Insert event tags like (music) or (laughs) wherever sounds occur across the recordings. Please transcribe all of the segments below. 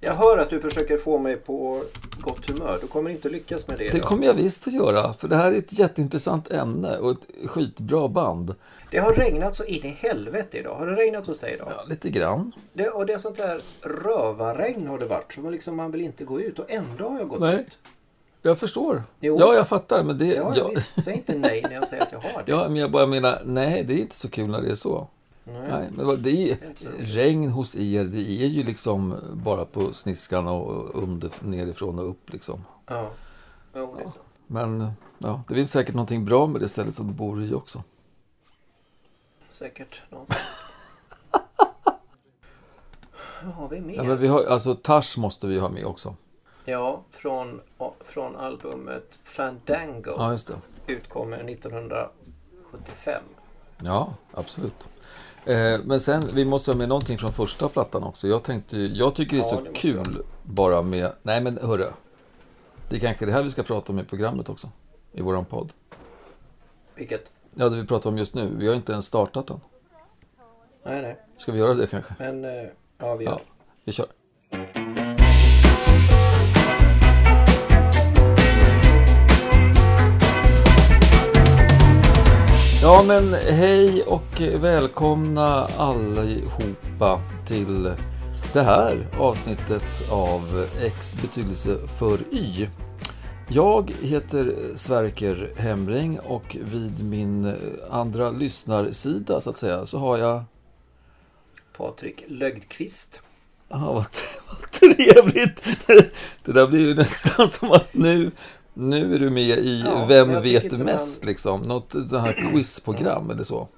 Jag hör att du försöker få mig på gott humör. Du kommer inte lyckas med det. Det kommer jag visst att göra, för det här är ett jätteintressant ämne och ett skitbra band. Det har regnat så in i helvete idag. Har det regnat hos dig idag? Ja, lite grann. Det, och det är sånt där rövarregn har det varit. Så man, liksom, man vill inte gå ut och ändå har jag gått Nej. ut. Jag förstår. Jo. Ja, jag fattar, men det... Ja, ja, visst. Säg inte nej när jag säger att jag har det. ja, men jag bara menar, nej, det är inte så kul när det är så. Nej. Nej, men det är, regn hos er, det är ju liksom bara på sniskan och under, nerifrån och upp liksom. Ja. Jo, det är så. Men ja, det finns säkert någonting bra med det stället som du bor i också. Säkert någonstans. (laughs) Vad har vi mer? Ja, men vi har, alltså Tash måste vi ha med också. Ja, från, från albumet Fandango. Ja, just det. Utkommer 1975. Ja, absolut. Eh, men sen, vi måste ha med någonting från första plattan också. Jag tänkte, jag tycker det är Ja, så vi kul bara med, nej men hörru. Det är kanske det här vi ska prata om i programmet också. I våran podd. Vilket? Ja, det vi pratar om just nu. Vi har inte ens startat den. Nej, nej. Ska vi göra det kanske? Men eh, ja, vi gör Ja, vi kör. Ja men hej och välkomna allihopa till det här avsnittet av X betydelse för Y. Jag heter Sverker Hemring och vid min andra lyssnarsida så att säga så har jag Patrik Lögdqvist. Ja, vad, (laughs) vad trevligt! Det där blir ju nästan som att nu, nu är du med i Ja, Vem vet mest? Liksom. Något sånt här quizprogram eller så.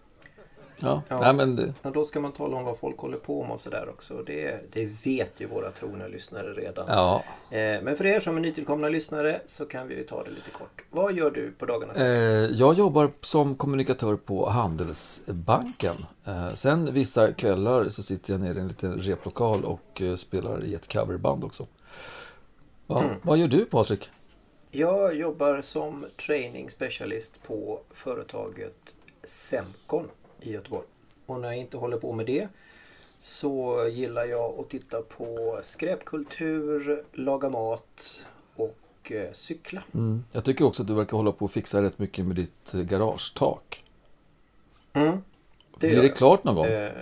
Ja, Ja. Nej, men det, Men då ska man tala om vad folk håller på med och sådär också. Det, det vet ju våra trogna lyssnare redan. ja. Eh, men för er som är nytillkomna lyssnare så kan vi ju ta det lite kort. Vad gör du på dagarna? Eh, jag jobbar som kommunikatör på Handelsbanken. Eh, sen vissa kvällar så sitter jag nere i en liten replokal och eh, spelar i ett coverband också. Ja, Mm. Vad gör du Patrik? Jag jobbar som training specialist på företaget Semcon i Göteborg. Och när jag inte håller på med det så gillar jag att titta på skräpkultur, laga mat och eh, cykla. Mm. Jag tycker också att du verkar hålla på att fixa rätt mycket med ditt eh, garagetak. Mm, det Blir det klart någon gång? Eh,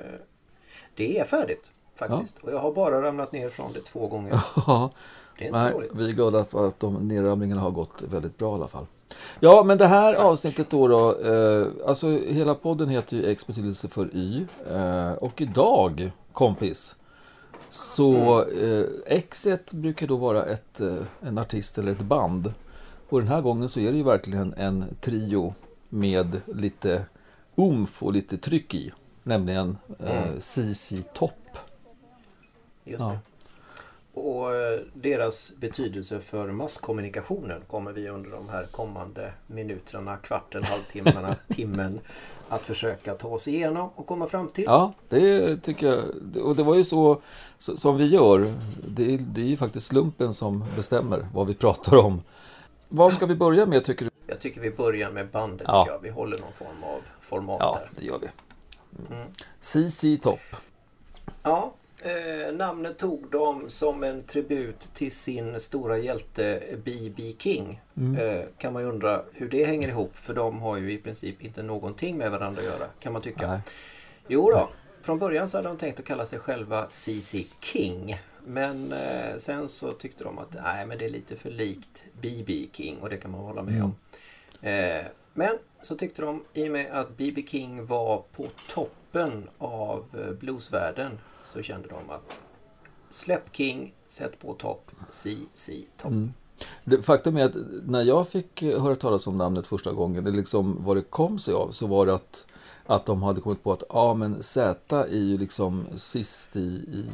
det är färdigt faktiskt. Och jag har bara ramlat ner från det två gånger. (laughs) Det är inte nej, dåligt. vi är glada för att de nedramningarna har gått väldigt bra i alla fall. Ja, men det här avsnittet då, då eh, alltså hela podden heter ju X betydelse för Y. Eh, och idag, kompis, så Mm. eh, Xet brukar då vara ett, eh, en artist eller ett band. Och den här gången så är det ju verkligen en trio med lite umf och lite tryck i. Nämligen eh, Mm. CC Topp. Just Ja. det. Och eh, deras betydelse för masskommunikationen kommer vi under de här kommande minuterna, kvarten, halvtimmarna, (laughs) timmen att försöka ta oss igenom och komma fram till. Ja, det tycker jag. Och det var ju så, så som vi gör. Det är, det är ju faktiskt slumpen som bestämmer vad vi pratar om. Vad ska vi börja med tycker du? Jag tycker vi börjar med bandet. Ja. Jag. Vi håller någon form av format Ja, där. det gör vi. Mm. CC Topp. Ja, eh, namnet tog de som en tribut till sin stora hjälte B.B. King. Mm. Eh, kan man ju undra hur det hänger ihop för de har ju i princip inte någonting med varandra att göra kan man tycka. Nej. Jo då, från början så hade de tänkt att kalla sig själva CC King. Men eh, sen så tyckte de att nej, men det är lite för likt B.B. King och det kan man hålla med Mm. om. Eh, men så tyckte de i och med att B.B. King var på toppen av eh, bluesvärlden så kände de att släpp King, sätt på topp, CC Topp. Mm. Det, faktum är att när jag fick eh, höra talas om namnet första gången, det liksom vad det kom sig av, så var det att, att de hade kommit på att ja, men Z är ju liksom sist i, i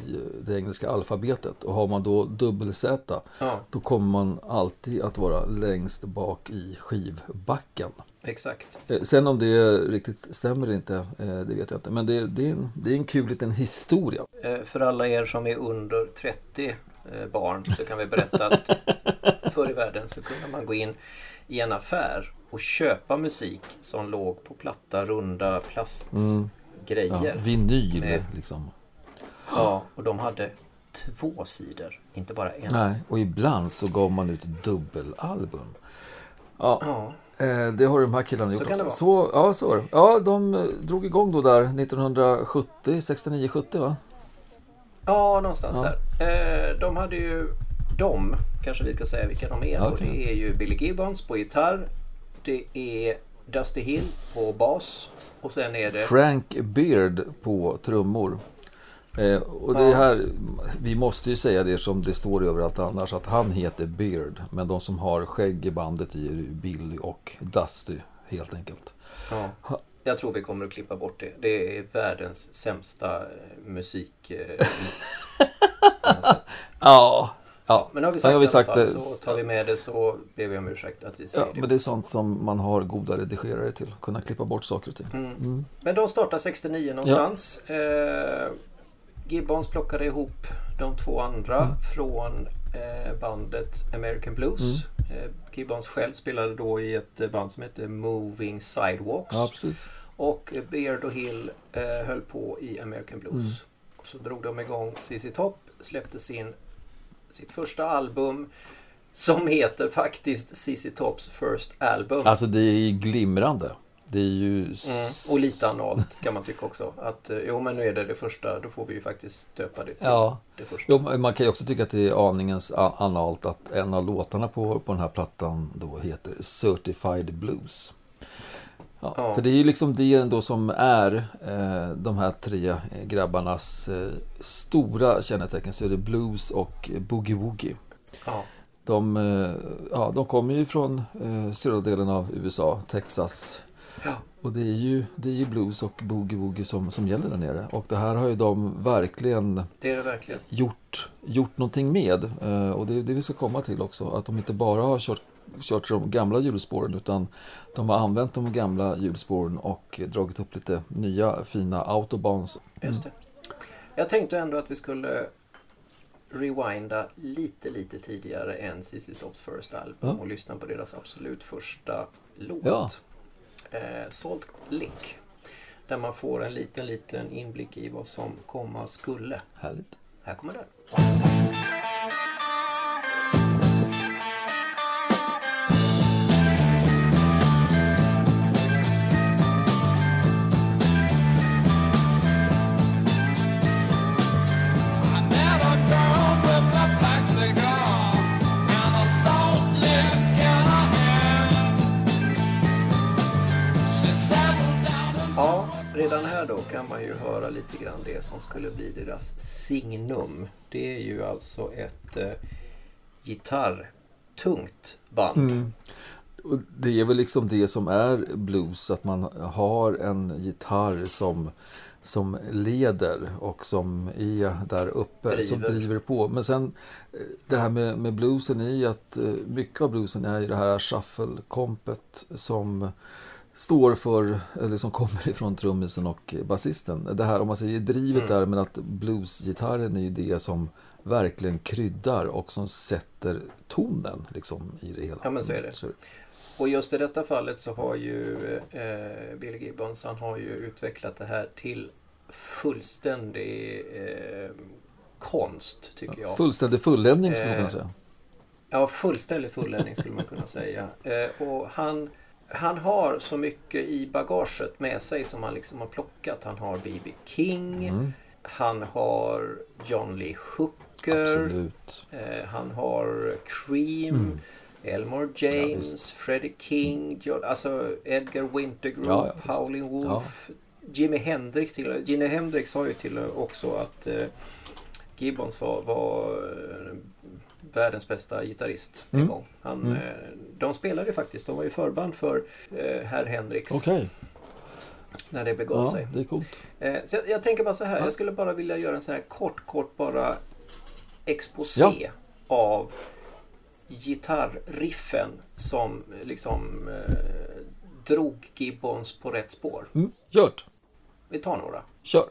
det engelska alfabetet och har man då dubbel-Z Ja, då kommer man alltid att vara längst bak i skivbacken. Exakt. Eh, Sen om det riktigt stämmer eller inte, eh, det vet jag inte. Men det, det, är, en, det är en kul liten historia. Eh, För alla er som är under 30 eh, barn så kan vi berätta att (laughs) Förr i världen så kunde man gå in i en affär och köpa musik som låg på platta, runda plastgrejer. Ja, vinyl Med- liksom. Ja, och de hade två sidor, inte bara en. Nej, och ibland så gav man ut dubbelalbum. Ja, Ja, det har de här killarna Så gjort kan det också. vara. Så, ja, så var det. Ja, de eh, drog igång då där 1970, 69-70 va? ja någonstans Ja. där. Eh, de hade ju, de, kanske vi ska säga vilka de är. Ja, okej. Det är ju Billy Gibbons på gitarr. Det är Dusty Hill på bas. Och sen är det... Frank Beard på trummor. Eh, och det Ja. här, vi måste ju säga det som det står överallt annars, att han heter Beard. Men de som har skägg i bandet är ju Billy och Dusty, helt enkelt. Ja. Jag tror vi kommer att klippa bort det. Det är världens sämsta eh, musikvits. (laughs) sätt. Ja, ja. Men har vi Ja, sagt, har vi sagt fall, det. så tar vi med det så ber vi om ursäkt att vi säger Ja, det. men det är sånt som man har goda redigerare till. Kunna klippa bort saker och ting. Mm. Mm. Men de startar 69 någonstans. Eh, Gibbons plockade ihop de två andra Mm. från eh, bandet American Blues. Mm. Eh, Gibbons själv spelade då i ett eh, band som heter Moving Sidewalks. Ja. Och Beard och Hill eh, höll på i American Blues. Mm. Och så drog de igång ZZ Top, släppte sin, sitt första album som heter faktiskt ZZ Tops First Album. Alltså det är ju glimrande. Det är ju... Mm. Och lite analt kan man tycka också. Att eh, jo men nu är det det första, då får vi ju faktiskt döpa det till Ja. det första. Jo, man kan ju också tycka att det är aningens analt att en av låtarna på, på den här plattan då heter Certified Blues. Ja, Ja. För det är ju liksom det ändå som är eh, de här tre eh, grabbarnas eh, stora kännetecken. Så är det blues och boogie woogie. Ja. De, eh, ja, de kommer ju från eh, södra delen av USA, Texas. Ja. Och det är ju, det är ju blues och boogie woogie som, som gäller där nere. Och det här har ju de verkligen Det det verkligen. gjort, gjort någonting med. Eh, och det är det vi ska komma till också. Att de inte bara har kört, kört de gamla hjulspåren utan de har använt de gamla hjulspåren och dragit upp lite nya fina autobahns. Just det. Jag tänkte ändå att vi skulle rewinda lite, lite tidigare än ZZ Tops First Album Ja. och lyssna på deras absolut första låt. Ja. Eh, Salt Lick. Där man får en liten, liten inblick i vad som komma skulle. Härligt. Här kommer den. Då kan man ju höra lite grann det som skulle bli deras signum. Det är ju alltså ett eh, gitarrtungt band. Mm. Och det är väl liksom det som är blues, att man har en gitarr som, som leder och som är där uppe, som Driver. driver på. Men sen eh, det här med, med bluesen är ju att eh, mycket av bluesen är ju det här shuffle-kompet som står för, eller som kommer (laughs) ifrån trummisen och basisten. Det här om man säger drivet Mm. där, men att bluesgitarren är ju det som verkligen kryddar och som sätter tonen liksom i det hela. Ja, men så är det. Så, Och just i detta fallet så har ju eh, Billy Gibbons han har ju utvecklat det här till fullständig eh, konst tycker jag. Fullständig fulländning skulle man kunna Eh, säga. Ja, fullständig fulländning skulle man kunna säga. (laughs) Eh, och han, han har så mycket i bagaget med sig som han liksom har plockat. Han har B.B. King, Mm, han har John Lee Hooker, eh, han har Cream, Mm. Elmore Ja, James, visst. Freddie King, Jo- alltså Edgar Wintergroup, Ja, ja, visst. Howlin' Wolf, Jimi Hendrix till Jimi Hendrix har ju till också att eh, Gibbons var, var eh, världens bästa gitarrist en Mm. gång. Han, Mm. De spelade faktiskt, de var ju förband för eh, herr Hendrix Okej, när det begav ja, sig. det är coolt. Eh, så jag, jag tänker bara så här, Ja. jag skulle bara vilja göra en så här kort, kort bara exposé av gitarriffen som liksom eh, drog Gibbons på rätt spår. Mm, gjort. Vi tar några. Kör.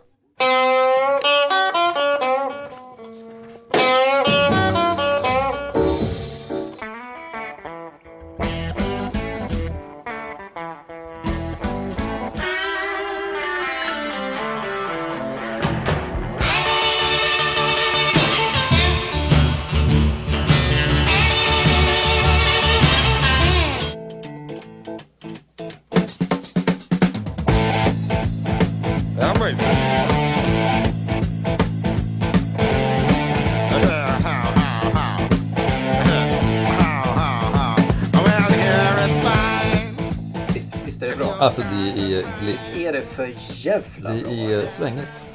Alltså det är glist. är det för jävla Det bra är alltså. svängigt.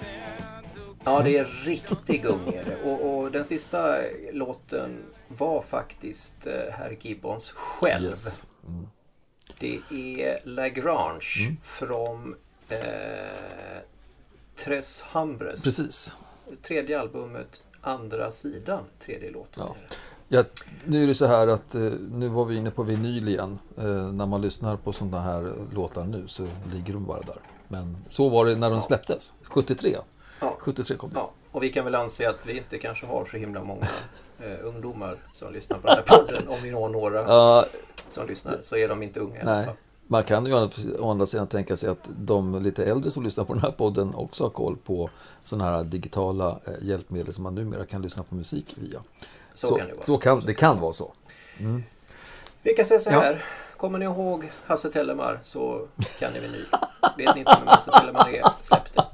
Ja, det är riktig gung är det. Och, och den sista låten var faktiskt eh, herr Gibbons själv. Yes. Det är Lagrange Mm. från eh, Tres Hambres. Precis. Tredje albumet, andra sidan, tredje låten. Ja. Ja, nu är det så här att eh, nu var vi inne på vinyl igen. Eh, när man lyssnar på sådana här låtar nu så ligger de bara där. Men så var det när de släpptes. 73. Ja. 73 kom det. Ja, och vi kan väl anse att vi inte kanske har så himla många eh, ungdomar som lyssnar på den här podden. Om vi har några Ja, som lyssnar så är de inte unga i alla fall. Man kan ju å å andra sidan tänka sig att de lite äldre som lyssnar på den här podden också har koll på sådana här digitala eh, hjälpmedel som man numera kan lyssna på musik via. Så, kan det vara. Så kan, det kan vara så. Vi kan säga så Ja. här. Kommer ni ihåg Hasse Tellemar så kan ni vinyl. Vet ni inte vem Hasse Tellemar är, släpp det.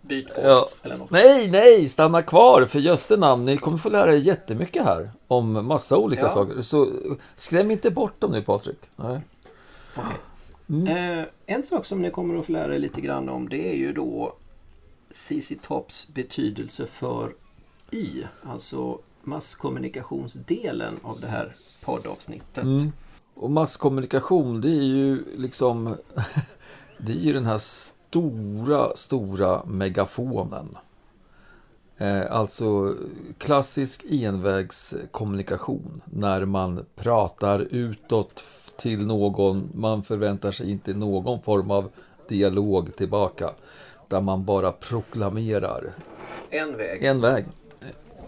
Byt på Ja. eller något. Nej, nej, stanna kvar för jösse namn. Ni kommer få lära er jättemycket här om massa olika Ja. saker. Så skräm inte bort dem nu Patrik. Nej. Eh, en sak som ni kommer att få lära er lite grann om det är ju då CC Tops betydelse för Y. Alltså masskommunikationsdelen av det här poddavsnittet. Mm. Och masskommunikation det är ju liksom (laughs) Det är ju den här stora, stora megafonen. Eh, alltså klassisk envägskommunikation när man pratar utåt till någon. Man förväntar sig inte någon form av dialog tillbaka. Där man bara proklamerar En väg, en väg.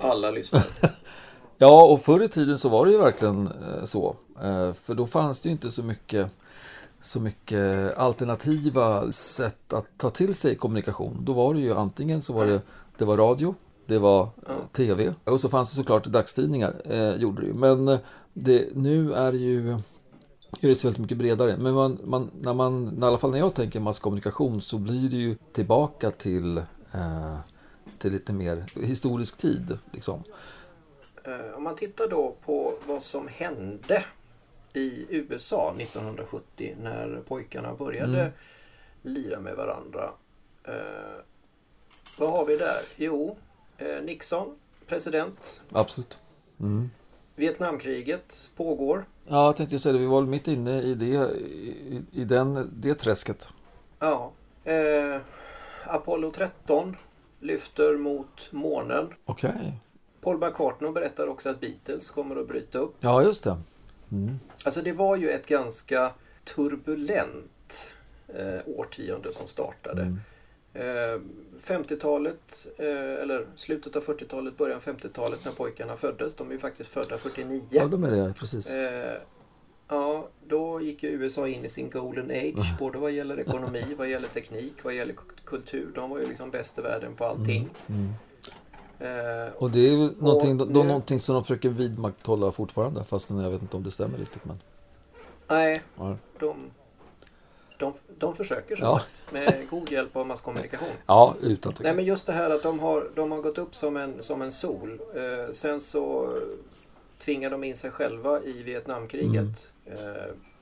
Alla lyssnar. (laughs) Ja, och förr i tiden så var det ju verkligen eh, så. Eh, För då fanns det ju inte så mycket, så mycket alternativa sätt att ta till sig kommunikation. Då var det ju antingen så var det, det var radio, det var tv och så fanns det såklart dagstidningar. Eh, gjorde det ju. Men eh, det, nu är ju är det så väldigt mycket bredare. Men man, man, när man, i alla fall när jag tänker masskommunikation så blir det ju tillbaka till, eh, till lite mer historisk tid. Liksom. Eh, Om man tittar då på vad som hände i USA 1970 när pojkarna började Mm. lira med varandra. Eh, vad har vi där? Jo, eh, Nixon, president. Absolut. Mm. Vietnamkriget pågår. Ja, jag tänkte säga det. Vi var mitt inne i det, i, i den, det träsket. Ja. Eh, Apollo 13 lyfter mot månen. Okej. Paul McCartney berättar också att Beatles kommer att bryta upp. Ja, just det. Mm. Alltså det var ju ett ganska turbulent eh, årtionde som startade. Mm. Eh, 50-talet, eh, eller slutet av 40-talet, början av 50-talet när pojkarna föddes. De är ju faktiskt födda 49. Ja, de är det. Precis. Ja, då gick ju USA in i sin golden age. Både vad gäller ekonomi, vad gäller teknik, vad gäller kultur. De var ju liksom bäst i världen på allting. Mm. Eh, Och det är ju någonting, nu- någonting som de försöker vidmakthålla fortfarande. Fast jag vet inte om det stämmer riktigt. Men, nej, ja. de, de, de försöker som Ja. sagt med (laughs) god hjälp av masskommunikation. ja, utan Nej tvekan. men just det här att de har, de har gått upp som en, som en sol. Eh, sen så tvingar de in sig själva i Vietnamkriget eh,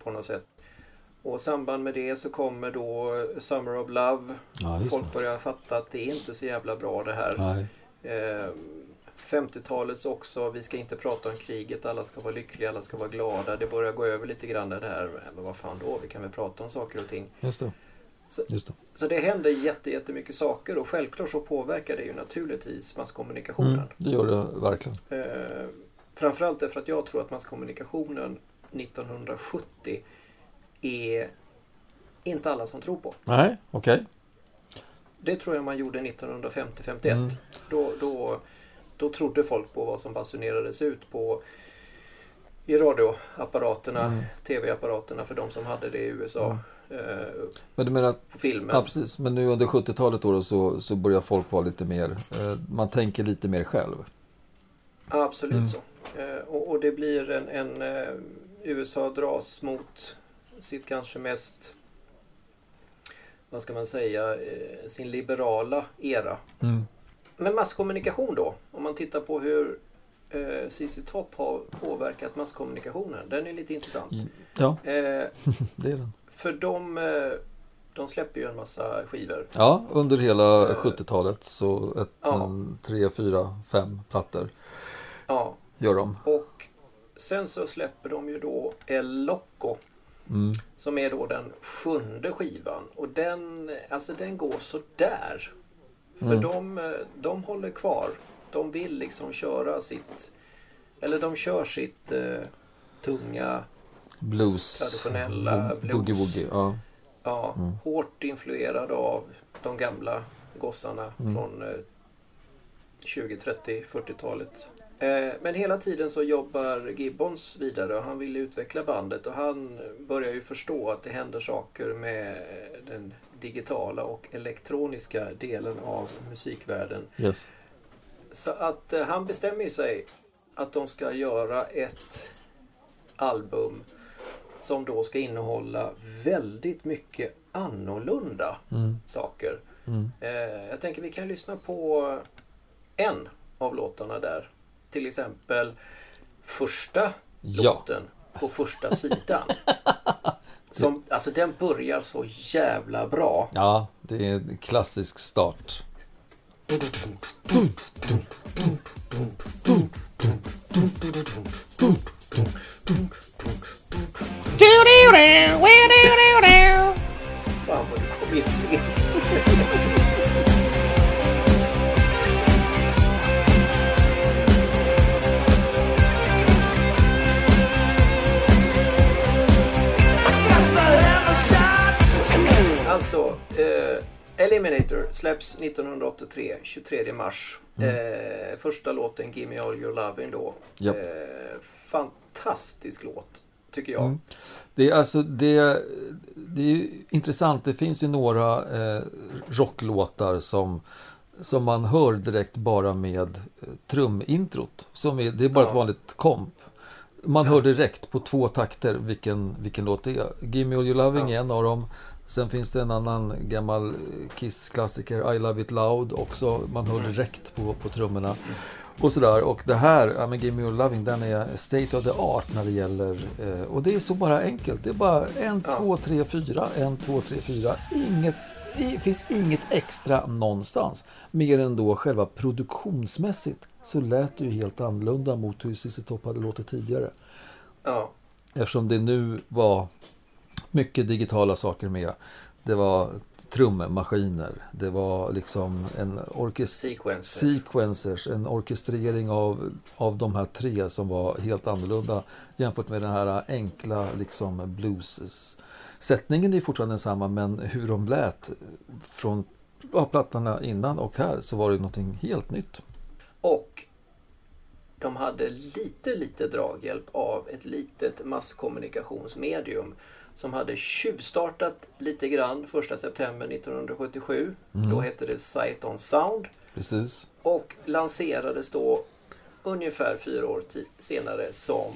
på något sätt. Och i samband med det så kommer då Summer of Love. Ja, Folk börjar fatta att det är inte så jävla bra det här. Eh, 50-talets också, vi ska inte prata om kriget, alla ska vara lyckliga, alla ska vara glada. Det börjar gå över lite grann det här, men vad fan då, vi kan väl prata om saker och ting. Just det. Så- Just det. Så det händer jätte, jättemycket saker och självklart så påverkar det ju naturligtvis masskommunikationen. Mm, det gör det verkligen. Eh, framförallt därför att jag tror att masskommunikationen 1970 är inte alla som tror på. Nej, okej. Det tror jag man gjorde 1950-51. Mm. Då, då, då trodde folk på vad som basunerades ut på i radioapparaterna, Mm. tv-apparaterna för de som hade det i USA. Eh, Men du menar att på filmen. Ja, precis. Men nu under 70-talet då, då så, så börjar folk vara lite mer, eh, man tänker lite mer själv. Absolut Mm. så. Eh, och, och det blir en, en eh, USA dras mot sitt kanske mest, vad ska man säga, eh, sin liberala era. Mm. Men masskommunikation då, om man tittar på hur eh, ZZ Top har påverkat masskommunikationen. Den är lite intressant. Ja, Eh, (laughs) det är den. för de, de släpper ju en massa skivor. Ja, under hela Eh. 70-talet så ett, Ja. en, tre, fyra, fem plattor Ja, gör de. och sen så släpper de ju då El Loco Mm. som är då den sjunde skivan. Och den, alltså den går så där. För Mm. de, eh, de håller kvar. De vill liksom köra sitt, eller de kör sitt eh, tunga, Blues. Traditionella bo- Boogie blues. woogie. Ja. Ja, Mm. hårt influerad av de gamla gossarna Mm. från eh, 20, 30, 40-talet. Eh, men hela tiden så jobbar Gibbons vidare och han vill utveckla bandet och han börjar ju förstå att det händer saker med den digitala och elektroniska delen av musikvärlden. Yes. Så att eh, han bestämmer sig att de ska göra ett album som då ska innehålla väldigt mycket annorlunda Mm. saker. Mm. Eh, jag tänker vi kan lyssna på en av låtarna där. Till exempel första Ja. låten på första sidan. (laughs) Som, alltså den börjar så jävla bra. ja, det är en klassisk start. Alltså, eh, Eliminator släpps 1983, 23 mars. Eh, första låten Gimme All Your Lovin' då. Japp. Eh, fantastisk låt, tycker jag. Mm. Det är alltså det, det är intressant. Det finns ju några eh, rocklåtar som, som man hör direkt bara med eh, trumintrot. Som är, det är bara ett Ja. vanligt komp. Man hör direkt på två takter vilken, vilken låt det är. Gimme All Your Loving Ja. är en av dem. Sen finns det en annan gammal Kiss-klassiker, I Love It Loud också. Man hör direkt på, på trummorna. Och sådär. Och det här, ja, men Gimme Your Loving, den är state of the art när det gäller... Eh, och det är så bara enkelt. Det är bara en, Ja. två, tre, fyra, en, två, tre, fyra. Inget, det finns inget extra någonstans. Mer än då själva produktionsmässigt så lät det ju helt annorlunda mot hur Cissi Topp hade låtit tidigare. Ja. Eftersom det nu var mycket digitala saker med. Det var trummaskiner, det var liksom en orkester Sequencer. sequencers, en orkestrering av, av de här tre som var helt annorlunda jämfört med den här enkla liksom blues. Sättningen är fortfarande densamma men hur de lät från ja, plattorna innan och här så var det någonting helt nytt. Och de hade lite, lite draghjälp av ett litet masskommunikationsmedium som hade tjuvstartat lite grann 1 september 1977. Då hette det Sight on Sound Precis. och lanserades då ungefär fyra år senare som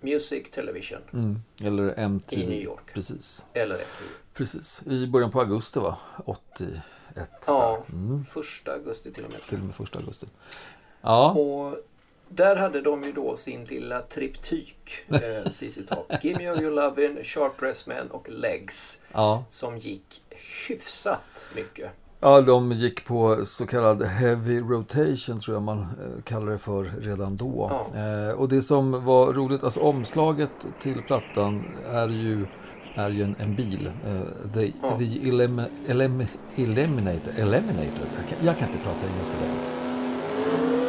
Music Television Mm. Eller MTV. i New York. Precis. Eller MTV. Precis. I början på augusti va? 81. Ja. Mm. första augusti till och med. Till och med första augusti. Ja. Och där hade de ju då sin lilla triptyk, (laughs) eh, CC Top. Give me all your lovin', Sharp Dress Man och Legs. ja. Som gick hyfsat mycket. Ja, de gick på så kallad heavy rotation tror jag man eh, kallar det för redan då. Ja. Eh, och det som var roligt, alltså omslaget till plattan är ju, är ju en, en bil. Eh, the Ja. the elim, elim, Eliminator. Eliminator. Jag kan, jag kan inte prata engelska längre.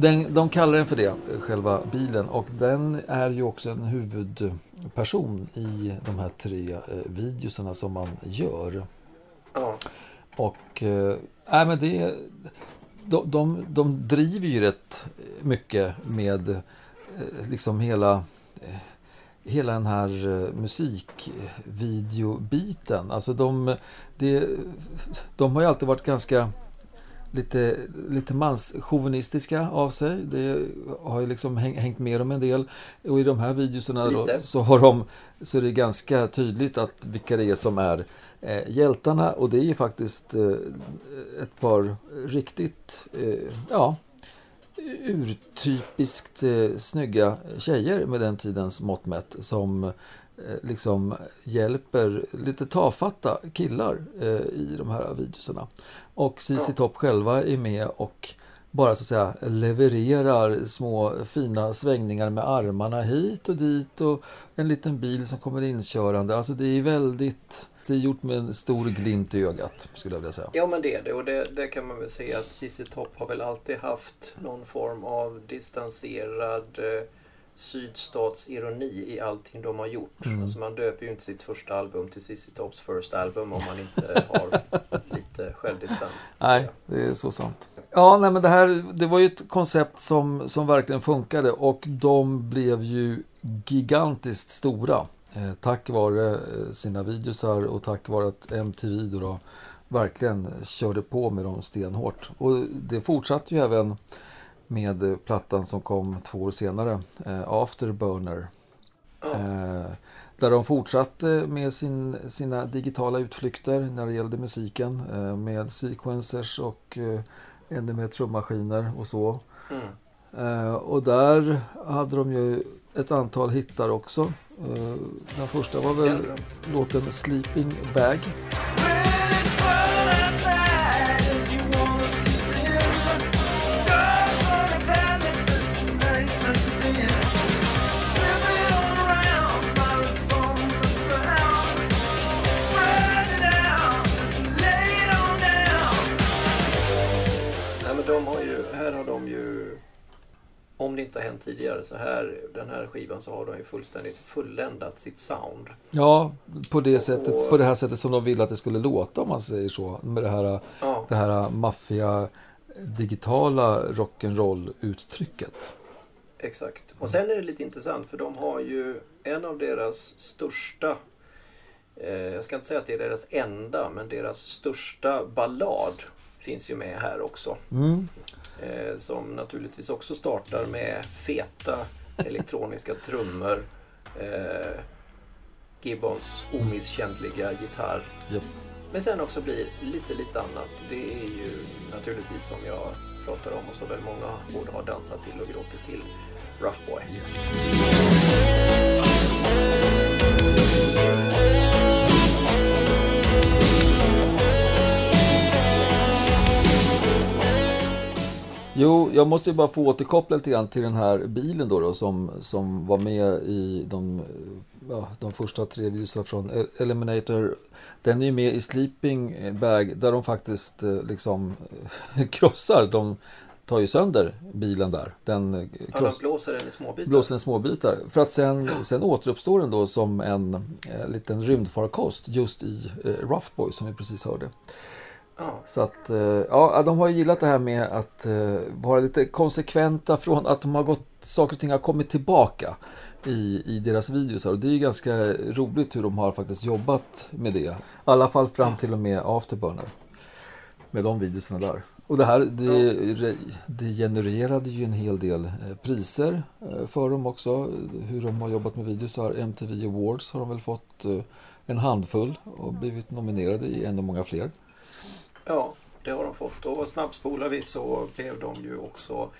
Den, de kallar den för det, själva bilen. Och den är ju också en huvudperson i de här tre eh, videoserna som man gör. Ja, Och eh, nej, men det, de, de, de driver ju rätt mycket med eh, liksom hela, eh, hela den här eh, musikvideobiten. Alltså de, det, de har ju alltid varit ganska lite, lite manschauvinistiska av sig. Det har ju liksom häng, hängt med dem en del. Och i de här videoserna då, så har de så är det ganska tydligt att vilka det är som är eh, hjältarna och det är ju faktiskt eh, ett par riktigt, eh, ja, urtypiskt eh, snygga tjejer med den tidens mått mätt som liksom hjälper lite tafatta killar eh, i de här videorna. Och CC. Top själva är med och bara så att säga levererar små fina svängningar med armarna hit och dit och en liten bil som kommer inkörande. Alltså det är väldigt, det är gjort med en stor glimt i ögat skulle jag vilja säga. Ja men det är det och det, det kan man väl se att ZZ Top har väl alltid haft någon form av distanserad eh, sydstatsironi i allting de har gjort. Mm. Alltså man döper ju inte sitt första album till ZZ Tops First Album om man inte (laughs) har lite självdistans. Nej, det är så sant. Ja, nej, men det här det var ju ett koncept som, som verkligen funkade och de blev ju gigantiskt stora. Eh, tack vare eh, sina videosar och tack vare att MTV då, då verkligen körde på med dem stenhårt. Och det fortsatte ju även med plattan som kom två år senare, eh, Afterburner. Eh, där de fortsatte med sin, sina digitala utflykter när det gällde musiken eh, med sequencers och ännu mer trummaskiner och så. mm. Och där hade de ju ett antal hittar också. Den första var väl låten Sleeping Bag. Tidigare, så här, den här skivan så har de ju fullständigt fulländat sitt sound. Ja, på det, sättet, på det här sättet som de ville att det skulle låta om man säger så. Med det här, Ja, det här maffiga digitala rock'n'roll-uttrycket. exakt. Och sen är det lite intressant för de har ju en av deras största eh, jag ska inte säga att det är deras enda, men deras största ballad finns ju med här också. Mm. Eh, som naturligtvis också startar med feta elektroniska (laughs) trummor. Eh, Gibbons omisskännliga gitarr. Japp. Men sen också blir lite, lite annat. Det är ju naturligtvis som jag pratar om och som väl många borde ha dansat till och gråtit till. Rough Boy. Yes. Jo, jag måste ju bara få återkoppla lite grann till den här bilen då, då som, som var med i de, ja, de första tre videorna från El- Eliminator. Den är ju med i Sleeping Bag där de faktiskt eh, liksom (laughs) krossar. De tar ju sönder bilen där. Den eh, Ja, de kross, blåser den i små bitar. blåser den småbitar. För att sen, sen återuppstår den då som en eh, liten rymdfarkost just i eh, Rough Boy som vi precis hörde. Ja, Så att, eh, ja, de har gillat det här med att eh, vara lite konsekventa från att de har gått, saker och ting har kommit tillbaka i, i deras videos. Och det är ju ganska roligt hur de har faktiskt jobbat med det. I alla fall fram till och med Afterburner. Med de videorna där. Och det här, det, det genererade ju en hel del eh, priser för dem också. Hur de har jobbat med videos. Här, MTV Awards har de väl fått en handfull och blivit nominerade i ännu många fler. Ja, det har de fått. Och snabbspolar vi så blev de ju också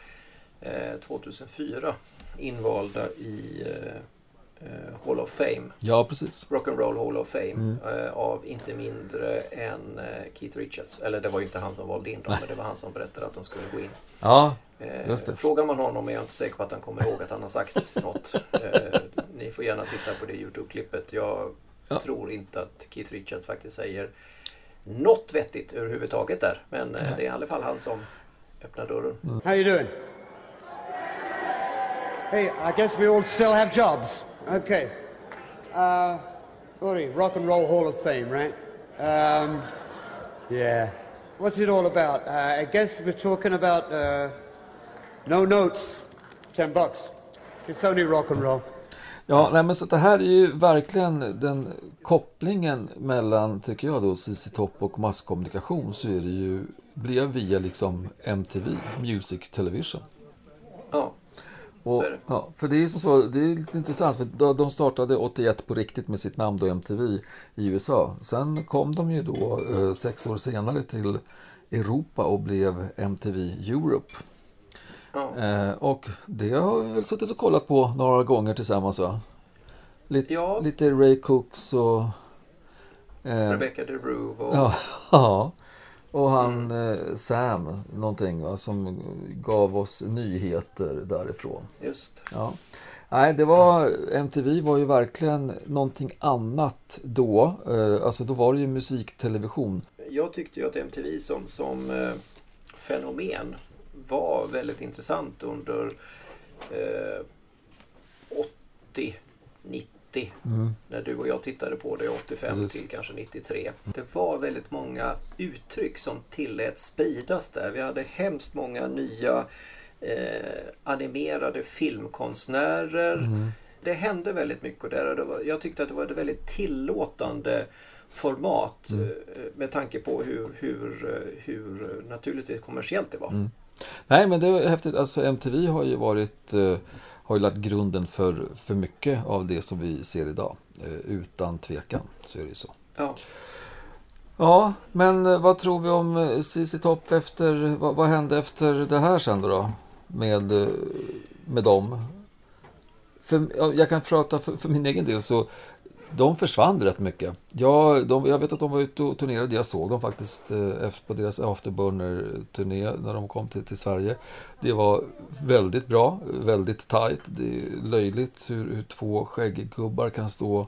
eh, 2004 invalda i eh, eh, Hall of Fame. Ja, precis. Rock'n'Roll Hall of Fame Mm. eh, av inte mindre än eh, Keith Richards. Eller det var ju inte han som valde in dem, men det var han som berättade att de skulle gå in. Ja, Eh, Just det. Frågar man honom är jag inte säker på att han kommer ihåg att han har sagt något. Eh, ni får gärna titta på det Youtube-klippet. Jag Ja. tror inte att Keith Richards faktiskt säger något vettigt överhuvudtaget där. Men eh, Nej. det är i alla fall han som öppnar dörren. How you doing? Hey, I guess we all still have jobs. Okay. Uh, you? Rock and Roll Hall of Fame, right? Um, yeah. What's it all about? Uh, I guess we're talking about uh, no notes, ten bucks. It's only rock and roll. Ja, nej, men så det här är ju verkligen den kopplingen mellan, tycker jag då, CC Top och masskommunikation så är det ju, blev via liksom MTV, Music Television. Ja, Och, Så är det. Ja, för det är som så, det är lite intressant för de- de startade 81 på riktigt med sitt namn då MTV i USA. Sen kom de ju då eh, sex år senare till Europa och blev MTV Europe. Ja. Eh, och det har vi väl suttit och kollat på några gånger tillsammans va? Lite, Ja. lite Ray Cooks och... Eh, Rebecca DeRue och... Ja, (laughs) ja. Och han eh, Sam, någonting va, som gav oss nyheter därifrån. Just. Ja. Nej, det var, MTV var ju verkligen någonting annat då. Eh, alltså då var det ju musiktelevision. Jag tyckte ju att MTV som, som eh, fenomen var väldigt intressant under eh, 80, 90 när du och jag tittade på det 85 Precis. till kanske 93. Det var väldigt många uttryck som tillät spridas där. Vi hade hemskt många nya eh, animerade filmkonstnärer. Det hände väldigt mycket där och det var, jag tyckte att det var ett väldigt tillåtande format eh, med tanke på hur, hur, eh, hur eh, naturligtvis kommersiellt det var. Nej, men det var häftigt. Alltså MTV har ju varit, eh, har ju lagt grunden för, för mycket av det som vi ser idag. Eh, utan tvekan så är det ju så. Ja. Ja, men eh, vad tror vi om eh, ZZ Top efter, vad, vad hände efter det här sen då? Med, med dem? För, ja, jag kan prata för, för min egen del så de försvann rätt mycket. Jag, de, jag vet att de var ute och turnerade. Jag såg dem faktiskt eh, efter, på deras Afterburner-turné när de kom till, till Sverige. Det var väldigt bra, väldigt tight. Det är löjligt hur, hur två skägggubbar kan stå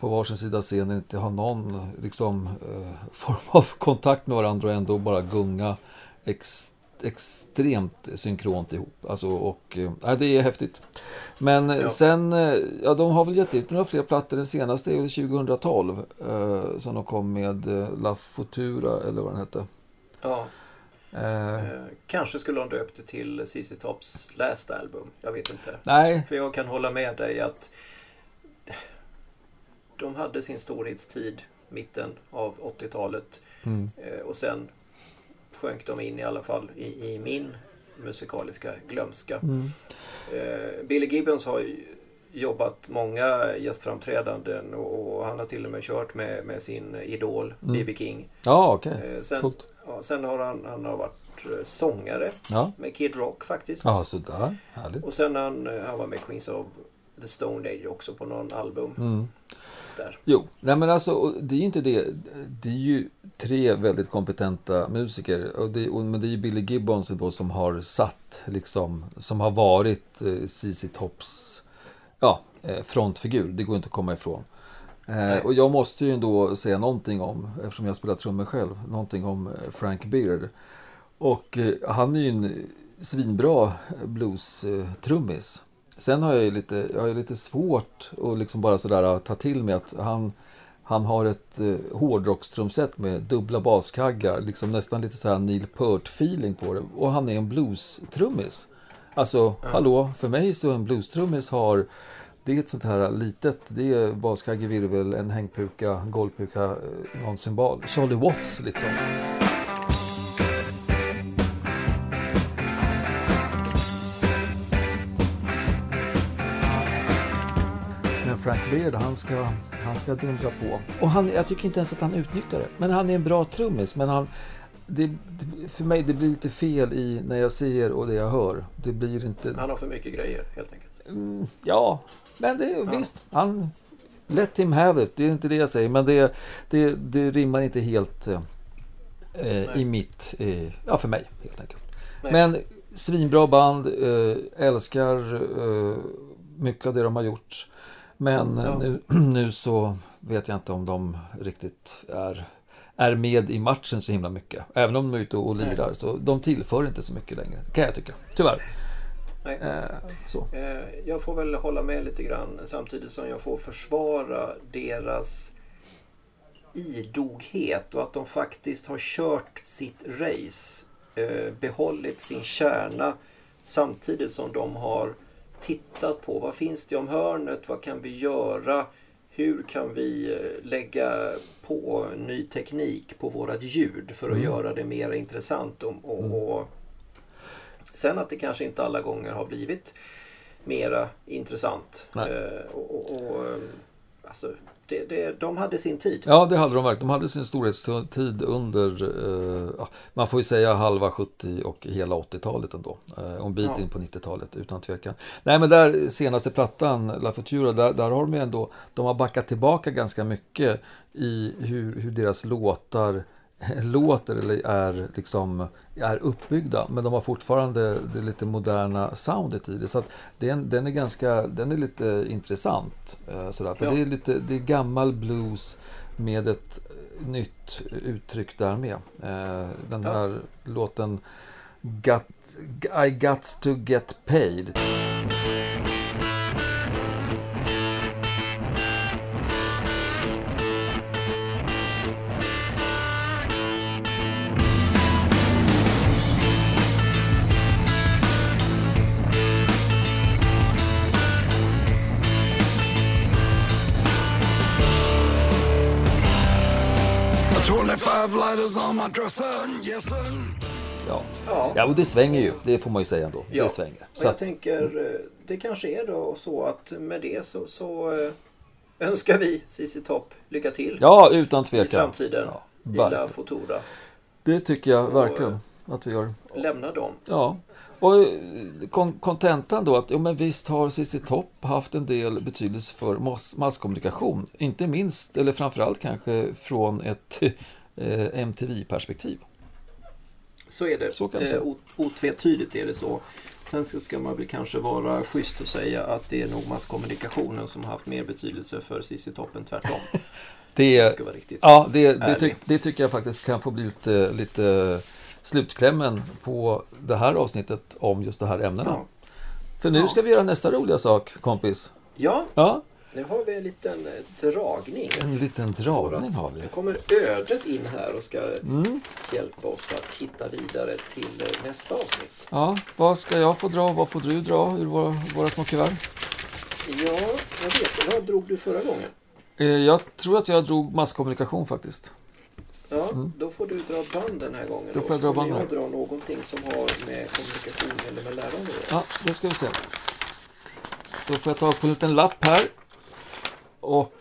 på varsin sida scenen och inte ha någon liksom, eh, form av kontakt med varandra och ändå bara gunga ex, extremt synkront ihop. Alltså, och, eh, ja, det är häftigt. Men eh, Ja. sen, eh, ja de har väl gett ut några fler plattor. Den senaste är väl 2012 eh, som de kom med La Futura eller vad den hette. Ja. Eh, kanske skulle de döpt det till ZZ Tops Last Album. Jag vet inte. nej, För jag kan hålla med dig att de hade sin storhetstid mitten av 80-talet mm, och sen sjönk de in i alla fall i, i min musikaliska glömska. mm, Eh, Billy Gibbons har jobbat många gästframträdanden och, och han har till och med kört med, med sin idol Mm. B.B. King. ja okej, Eh, sen, coolt. ja, sen har han, han har varit eh, sångare Ja, med Kid Rock faktiskt. ja sådär, härligt. Och sen han, eh, han var med Queens of the Stone Age också på någon album Mm. där. Jo, nej men alltså det är ju inte det. Det är ju tre väldigt kompetenta musiker. Och det, och, men det är ju Billy Gibbons då som har satt, liksom, som har varit eh, ZZ Tops ja, eh, frontfigur. Det går inte att komma ifrån. Eh, och jag måste ju ändå säga någonting om, eftersom jag spelar trummor själv, någonting om eh, Frank Beard. Och eh, han är ju en svinbra blues-trummis. Sen har jag ju lite, jag har lite svårt att liksom bara sådär ta till mig att han, han har ett eh, hårdrockstrumset med dubbla baskaggar, liksom nästan lite så här Neil Peart-feeling på det. Och han är en blues-trummis. Alltså, hallå, för mig så en blues-trummis har det är ett sånt här litet, det är baskagge, virvel, en hängpuka, golvpuka, eh, någon symbol. Charlie Watts liksom. Beard, han ska, han ska dundra på. Och han, jag tycker inte ens att han utnyttjar det. Men han är en bra trummis. Men han, det, det, för mig det blir lite fel i när jag ser och det jag hör. Det blir inte... Han har för mycket grejer helt enkelt. Mm, ja, men det, visst. Han, let him have it. Det är inte det jag säger. Men det, det, det rimmar inte helt eh, eh, i mitt... Eh, ja, för mig helt enkelt. Nej. Men svinbra band. Eh, älskar eh, mycket av det de har gjort. Men Ja. nu, (clears throat) nu så vet jag inte om de riktigt är, är med i matchen så himla mycket. Även om de är ute och lirar. Så de tillför inte så mycket längre. Kan jag tycka. Tyvärr. Nej. Eh, så. Eh, Jag får väl hålla med lite grann samtidigt som jag får försvara deras idoghet och att de faktiskt har kört sitt race, eh, behållit sin kärna samtidigt som de har tittat på. Vad finns det om hörnet, vad kan vi göra, hur kan vi eh, lägga på ny teknik på vårat ljud för att göra det mer intressant och, och, och Sen att det kanske inte alla gånger har blivit mera intressant. Eh, och, och, och, eh, alltså, det, det, de hade sin tid. Ja, det hade de verkligen. De hade sin storhetstid under, eh, man får ju säga halva 70 och hela 80-talet ändå. Eh, och en bit Ja. in på 90-talet, utan tvekan. Nej, men där senaste plattan, La Futura, där, där har de ju ändå, de har backat tillbaka ganska mycket i hur, hur deras låtar (laughs) låter eller är, liksom, är uppbyggda men de har fortfarande det lite moderna soundet i det så att den, den är ganska den är lite intressant eh, sådär. För Ja. det, är lite, det är gammal blues med ett eh, nytt uttryck där med Eh, den Ja. här låten Got, I got to get paid Twenty-five lighters on my dresser, yes sir. ja. Ja. ja, och det svänger ju, det får man ju säga ändå. Ja. Det svänger. Och Så jag att, tänker, eh, det kanske är då så att med det så, så eh, önskar vi CC Topp lycka till ja, utan i tvekan. framtiden. Ja, I La. Futura. Det tycker jag Och, verkligen att vi gör. Lämna dem. Ja, och eh, kon- kontentan då att jo, men visst har CC Topp haft en del betydelse för mass- masskommunikation. Inte minst, eller framförallt kanske från ett eh, MTV-perspektiv. Så är det. Så kan. Eh, Otvetydigt är det så. Sen ska man väl kanske vara schysst och säga att det är nog masskommunikationen som har haft mer betydelse för CC Topp än tvärtom. (laughs) Det, Det ska vara riktigt. ja, det, det, ärlig. ty, det tycker jag faktiskt kan få bli lite, lite slutklämmen på det här avsnittet om just de här ämnena. Ja. För nu Ja. ska vi göra nästa roliga sak, kompis. ja, Ja, nu har vi en liten eh, dragning. en liten dragning har vi. Nu kommer ödet in här och ska Mm. hjälpa oss att hitta vidare till eh, nästa avsnitt. Ja, vad ska jag få dra? Vad får du dra ur våra, våra små kuvert? Ja, jag vet. Vad drog du förra gången? Eh, Jag tror att jag drog masskommunikation faktiskt. Ja, då får du dra band den här gången. Mm. Då får jag dra band jag dra någonting som har med kommunikation eller med lärande. Ja, det ska vi se. Då får jag ta på en liten lapp här. Och...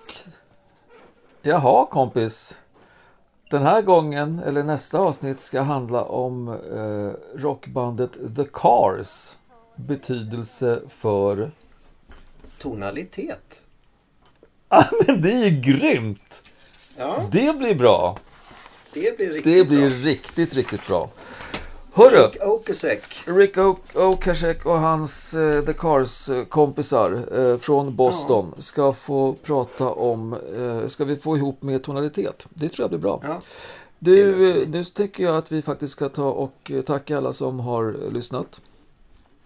Jaha, kompis. Den här gången, eller nästa avsnitt, ska handla om eh, rockbandet The Cars betydelse för... Tonalitet. Ah, men det är ju grymt! Ja, Det blir bra! det blir riktigt Det blir bra. riktigt, riktigt bra. Hörru! Rick Okasek. Rick Okasek och hans eh, The Cars-kompisar eh, från Boston ska få prata om, eh, ska vi få ihop med tonalitet? Det tror jag blir bra. Ja, Du, eh, nu tycker jag att vi faktiskt ska ta och eh, tacka alla som har lyssnat.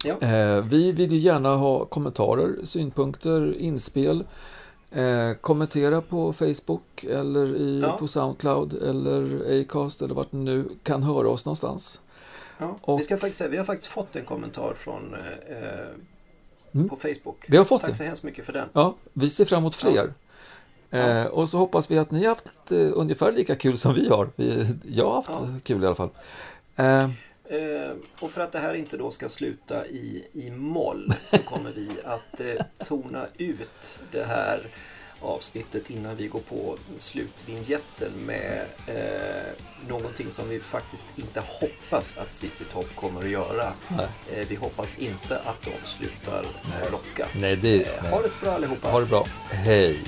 Ja. Eh, vi vill ju gärna ha kommentarer, synpunkter, inspel. Eh, kommentera på Facebook eller i, Ja. på Soundcloud eller Acast eller vart ni nu kan höra oss någonstans. Ja. Och- Vi, ska faktiskt vi har faktiskt fått en kommentar från eh, Mm. på Facebook. Vi har fått Tack det. så hemskt mycket för den. Ja, vi ser fram emot fler. Ja. Eh, och så hoppas vi att ni har haft eh, ungefär lika kul som vi har. Vi, jag har haft Ja. eh, kul i alla fall. Eh, Eh, och för att det här inte då ska sluta i, i moll så kommer vi att eh, (laughs) tona ut det här avsnittet innan vi går på slutvinjetten med eh, någonting som vi faktiskt inte hoppas att CC Top kommer att göra. Nej. Eh, vi hoppas inte att de slutar eh, rocka. nej, det, Eh, ha det så bra allihopa. ha det bra. Hej!